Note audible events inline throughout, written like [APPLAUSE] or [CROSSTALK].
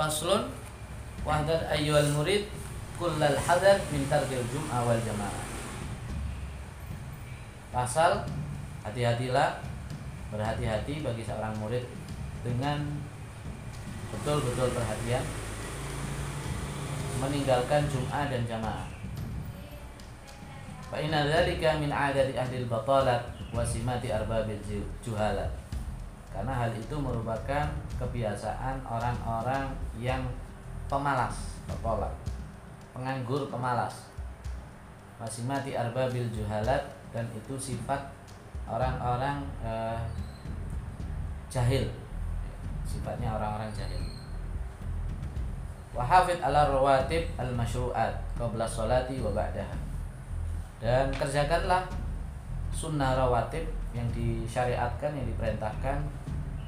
Faslun Wahdar ayyuhal murid Kullal hadar min tarkil jum'ah wal jamaah. Pasal Hati-hatilah Berhati-hati bagi seorang murid Dengan Betul-betul perhatian Meninggalkan jum'ah dan jamaah. Fa inna dzalika min adati ahli batalat wa simati arbabil juhalat karena hal itu merupakan kebiasaan orang-orang yang pemalas, bertolak, penganggur pemalas. Masimati arbabil juhalat dan itu sifat orang-orang eh, jahil. Sifatnya orang-orang jahil. Wahafid ala rawatib al masyru'at qabla salati wa ba'daha. Dan kerjakanlah sunnah rawatib yang disyariatkan yang diperintahkan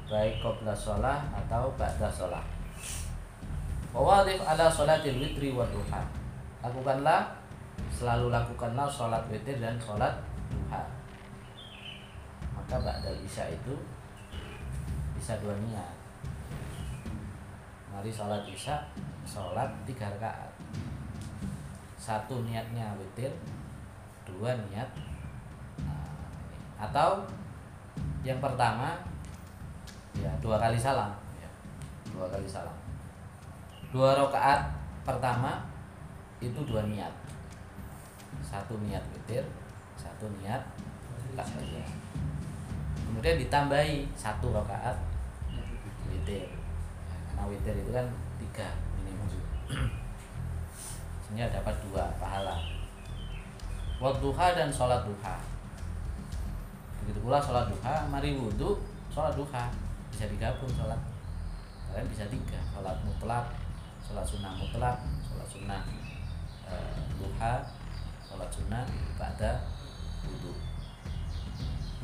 baik qabla sholat atau ba'da sholat. Wawadif ala sholatil witri wa duha. Lakukanlah selalu lakukanlah sholat witir dan sholat duha. Maka ba'da isya itu bisa dua niat. Mari sholat isya, sholat tiga rakaat. Satu niatnya witir, dua niat nah, atau yang pertama ya. Dua kali salam. Ya, dua kali salam. Dua rakaat pertama itu dua niat. Satu niat witir satu niat tasbih kemudian ditambahi satu rakaat witir. Nah, karena witir itu kan tiga minimum. Sehingga dapat dua pahala. Wadduha dan sholat duha. Begitu pula sholat duha Mari wudhu, sholat duha bisa digabung sholat. Kalian bisa tiga sholat mutlak sholat sunnah mutlak sholat sunnah e, duha sholat sunnah pada wudhu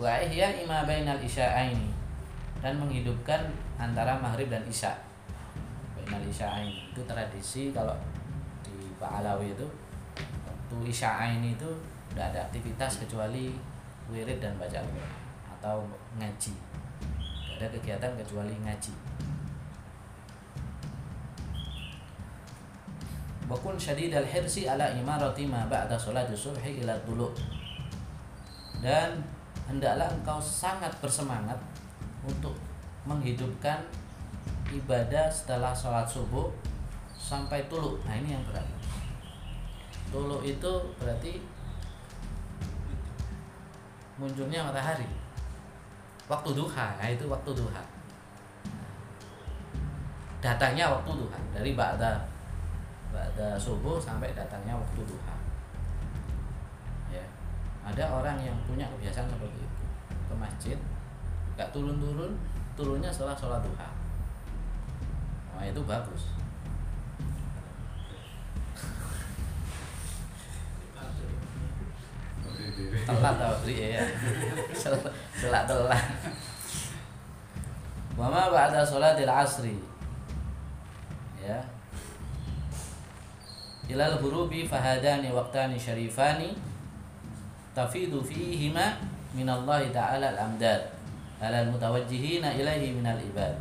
wa ihya ima bainal isya'aini. Dan menghidupkan antara maghrib dan isya. Bainal isya'aini. Itu tradisi kalau di Pak Alawi itu waktu isya'aini itu tidak ada aktivitas kecuali wirid dan baca atau ngaji ada kegiatan kecuali ngaji. Wakun syadid al hirsi ala imarati ma ba'da salati subhi ila dulu. Dan hendaklah engkau sangat bersemangat untuk menghidupkan ibadah setelah sholat subuh sampai tulu. Nah ini yang berat. Tulu itu berarti munculnya matahari waktu duha nah itu waktu duha. Datangnya waktu duha dari ba'da ba'da subuh sampai datangnya waktu duha. Ya ada orang yang punya kebiasaan seperti itu. Ke masjid nggak turun-turun turunnya setelah sholat duha. Nah itu bagus telat tau beli ya telat telat. Wama ba'da sholatil asri. Ya. Ilal hurubi fahadani waqtani syarifani tafidu fihima minallahi ta'ala al-amdad. Alal mutawajjihina ilaihi minal ibad.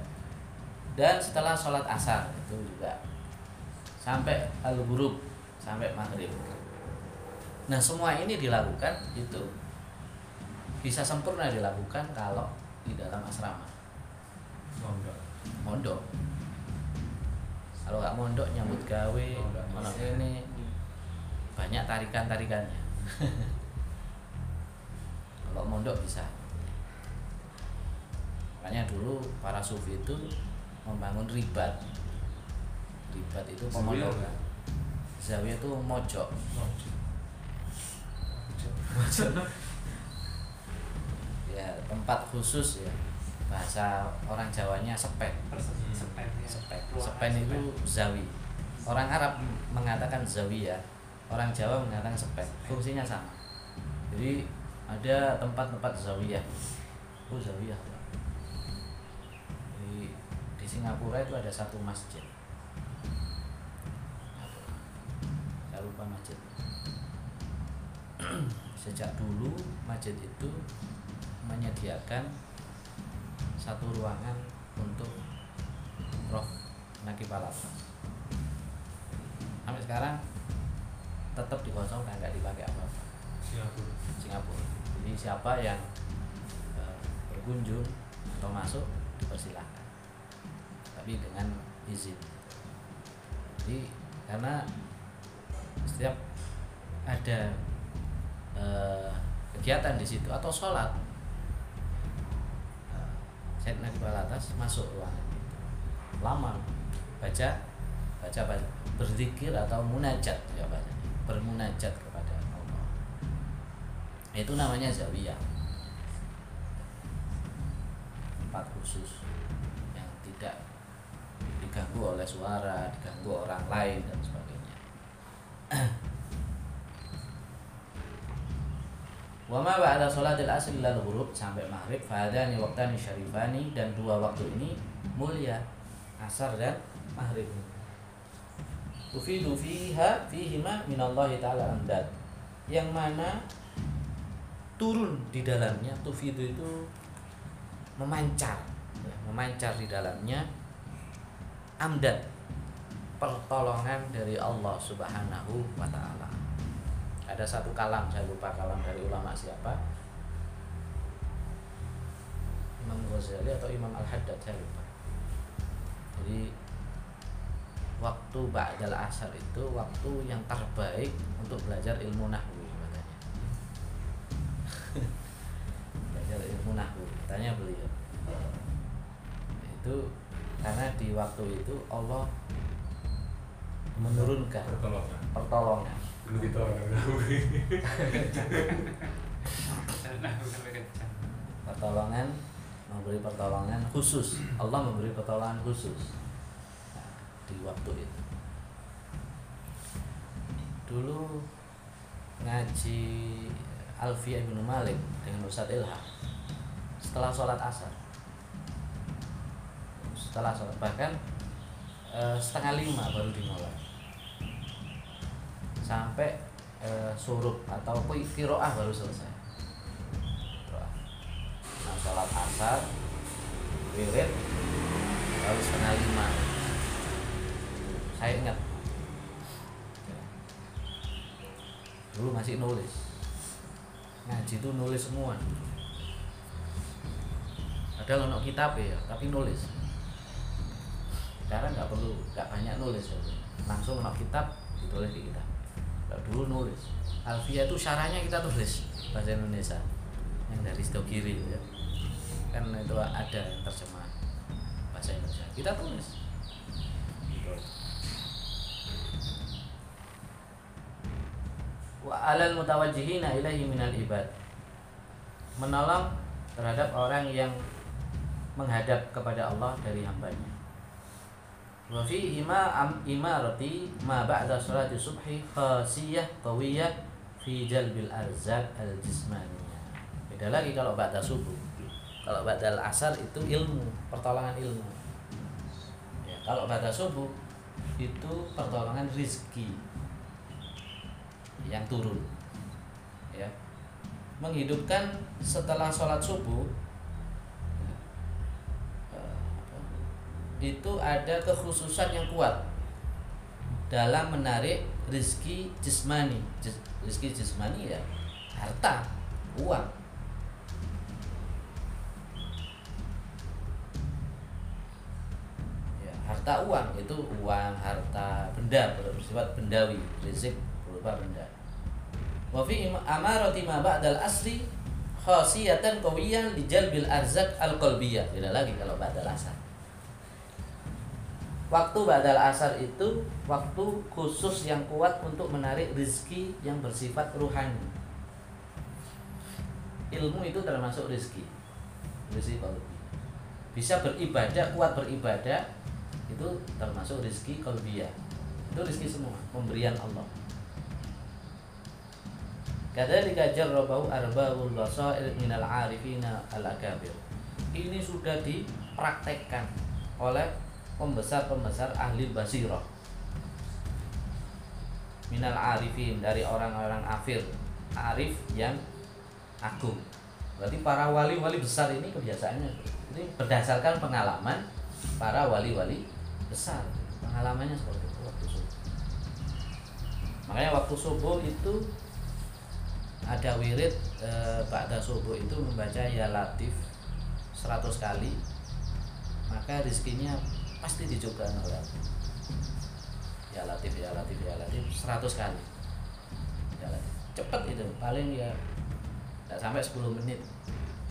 Dan setelah sholat asar itu juga. Sampai al-ghurub sampai maghrib Nah semua ini dilakukan itu bisa sempurna dilakukan kalau di dalam asrama. Mondok. Mondok. Kalau nggak mondok nyambut gawe, mondok ini banyak tarikan tarikannya. [LAUGHS] kalau mondok bisa. Makanya dulu para sufi itu membangun ribat. Ribat itu pemondokan. Zawiyah itu mojok. Mojok. [LAUGHS] ya tempat khusus ya. Bahasa orang Jawanya sepet. Sepet ya. sepet. Ruangan sepen itu zawi. Orang Arab mengatakan zawi ya. Orang Jawa mengatakan sepet. Fungsinya sama. Jadi ada tempat-tempat zawiyah oh zawiyah di, di Singapura itu ada satu masjid. Saya lupa masjid [CLEARS THROAT] sejak dulu masjid itu menyediakan satu ruangan untuk roh Nakib Alatas sampai sekarang tetap dikosongkan nggak dipakai apa-apa. Singapura. Singapura. Jadi siapa yang eh, berkunjung atau masuk dipersilahkan. Tapi dengan izin. Jadi karena setiap ada eh, kegiatan di situ atau sholat. Eh, Said Nabi atas masuk ruangan itu. Lama. Baca baca baca berzikir atau munajat ya baca bermunajat kepada Allah. Itu namanya zawiyah. Tempat khusus yang tidak diganggu oleh suara diganggu orang lain dan sebagainya Wama ba'da sholatil asr ilal ghurub sampai maghrib fahadani waktani syarifani dan dua waktu ini mulia asar dan maghrib. Tufidu fiha fihima minallahi ta'ala amdad. Yang mana turun di dalamnya tufidu itu memancar ya, memancar di dalamnya amdad pertolongan dari Allah Subhanahu wa taala ada satu kalam saya lupa kalam dari ulama siapa. Imam Ghazali atau Imam Al Haddad saya lupa. Jadi waktu ba'dal asar itu waktu yang terbaik untuk belajar ilmu nahwu katanya. [LAUGHS] Belajar ilmu nahwu katanya beliau. Itu karena di waktu itu Allah menurunkan pertolongan. pertolongan belum ditolong pertolongan memberi pertolongan khusus. Allah memberi pertolongan khusus. Nah, di waktu itu. Dulu ngaji Alfiyah bin Malik dengan Ustadz Ilham setelah sholat asar. Setelah sholat bahkan eh, setengah lima baru dimulai sampai eh, surup atau kiroah baru selesai. Nah sholat asar wirid baru setengah lima. Saya ingat. Dulu masih nulis. Ngaji itu nulis semua. Ada ono kitab ya tapi nulis. Sekarang nggak perlu nggak banyak nulis. Langsung ono kitab ditulis di kitab Kalau dulu nulis. Alfia itu syarahnya kita tulis bahasa Indonesia. Yang dari Stokiri ya. kan itu ada yang terjemah bahasa Indonesia. Kita tulis. Gitu. wa alal mutawajjihina minal ibad. Menolong terhadap orang yang menghadap kepada Allah dari hambanya wa fi ima am imarati ma ba'da salati subhi khasiyah qawiyah fi jalbil arzak al jismaniyah beda lagi kalau ba'da subuh. Kalau ba'da asar itu ilmu pertolongan ilmu. Ya, kalau ba'da subuh itu pertolongan rizki yang turun. Ya menghidupkan setelah sholat subuh itu ada kekhususan yang kuat dalam menarik rizki jismani. Jis- rizki jismani ya harta uang. Ya, harta uang itu uang harta benda bersifat bendawi rizik berupa benda. Wa fi amarati ma ba'dal asri khasiyatan qawiyan li jalbil arzak al qalbiyah tidak lagi kalau ba'dal asar waktu ba'dal asar itu waktu khusus yang kuat untuk menarik rizki yang bersifat ruhani. Ilmu itu termasuk rizki. Rizki qalbi bisa beribadah kuat beribadah itu termasuk rizki qalbiyah itu rizki semua pemberian Allah. Kadzalika jarrabahu arbabul basair minal arifina al akabir. Ini sudah dipraktekkan oleh pembesar-pembesar ahli basirah. Minal arifin dari orang-orang afir, arif yang agung. Berarti para wali-wali besar ini kebiasaannya ini berdasarkan pengalaman para wali-wali besar pengalamannya seperti itu waktu subuh makanya waktu subuh itu ada wirid e, pada subuh itu membaca ya latif 100 kali maka rizkinya pasti oleh Allah ya latif ya latif ya latif. 100 kali. Ya latif. Cepet itu. Paling ya tidak sampai 10 menit.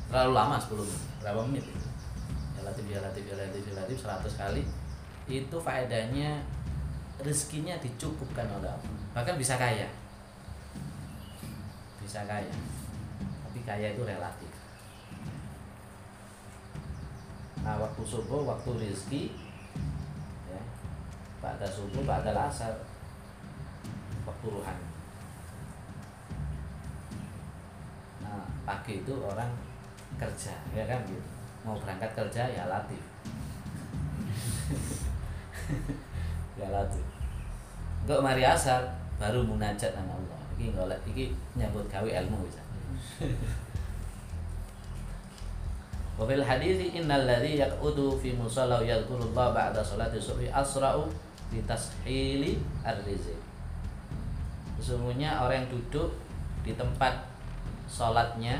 Terlalu lama 10 menit. Berapa menit itu? Ya latif ya latif ya latif ya latif. 100 kali. Itu faedahnya rezekinya dicukupkan oleh Allah. Bahkan bisa kaya. Bisa kaya. Tapi kaya itu relatif. Nah waktu subuh waktu rezeki pada subuh pada lasar waktu ruhani nah pagi itu orang kerja ya kan? Gitu mau berangkat kerja ya latif. [LAUGHS] Ya latif. Untuk mari asar baru munajat sama Allah. Iki golek iki nyambut gawe ilmu bisa Wa fil hadis innal ladzi yaqudu fi musalla yadhkurullah ba'da salati subhi asra'u bi tashili ar-rizq. Sesungguhnya orang yang duduk di tempat sholatnya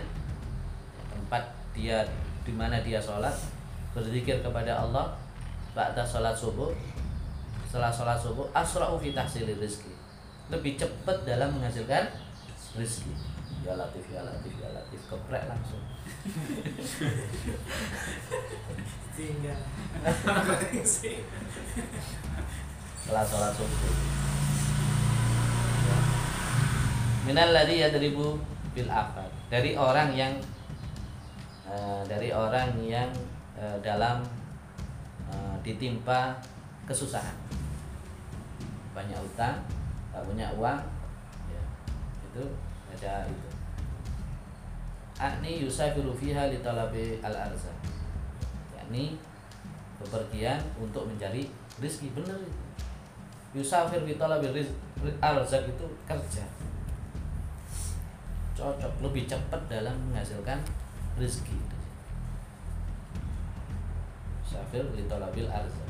tempat dia di mana dia sholat berzikir kepada Allah ba'da sholat subuh. Setelah sholat subuh asra'u fi tahsili rizki lebih cepat dalam menghasilkan rizki ya latif ya latif ya latif. Keprek langsung. [LAUGHS] Sehingga [LAUGHS] setelah sholat subuh. Ya. minal ladzi yadribu bil afad. Dari orang yang eh, dari orang yang eh, dalam eh, ditimpa kesusahan. Banyak utang tak punya uang ya itu ada itu. Akni yusafiru fiha li talabi al arza yakni bepergian untuk mencari rezeki benar itu yusafir fi talabi rizq arzak itu kerja. Cocok lebih cepat dalam menghasilkan rezeki Safir li talabil arzak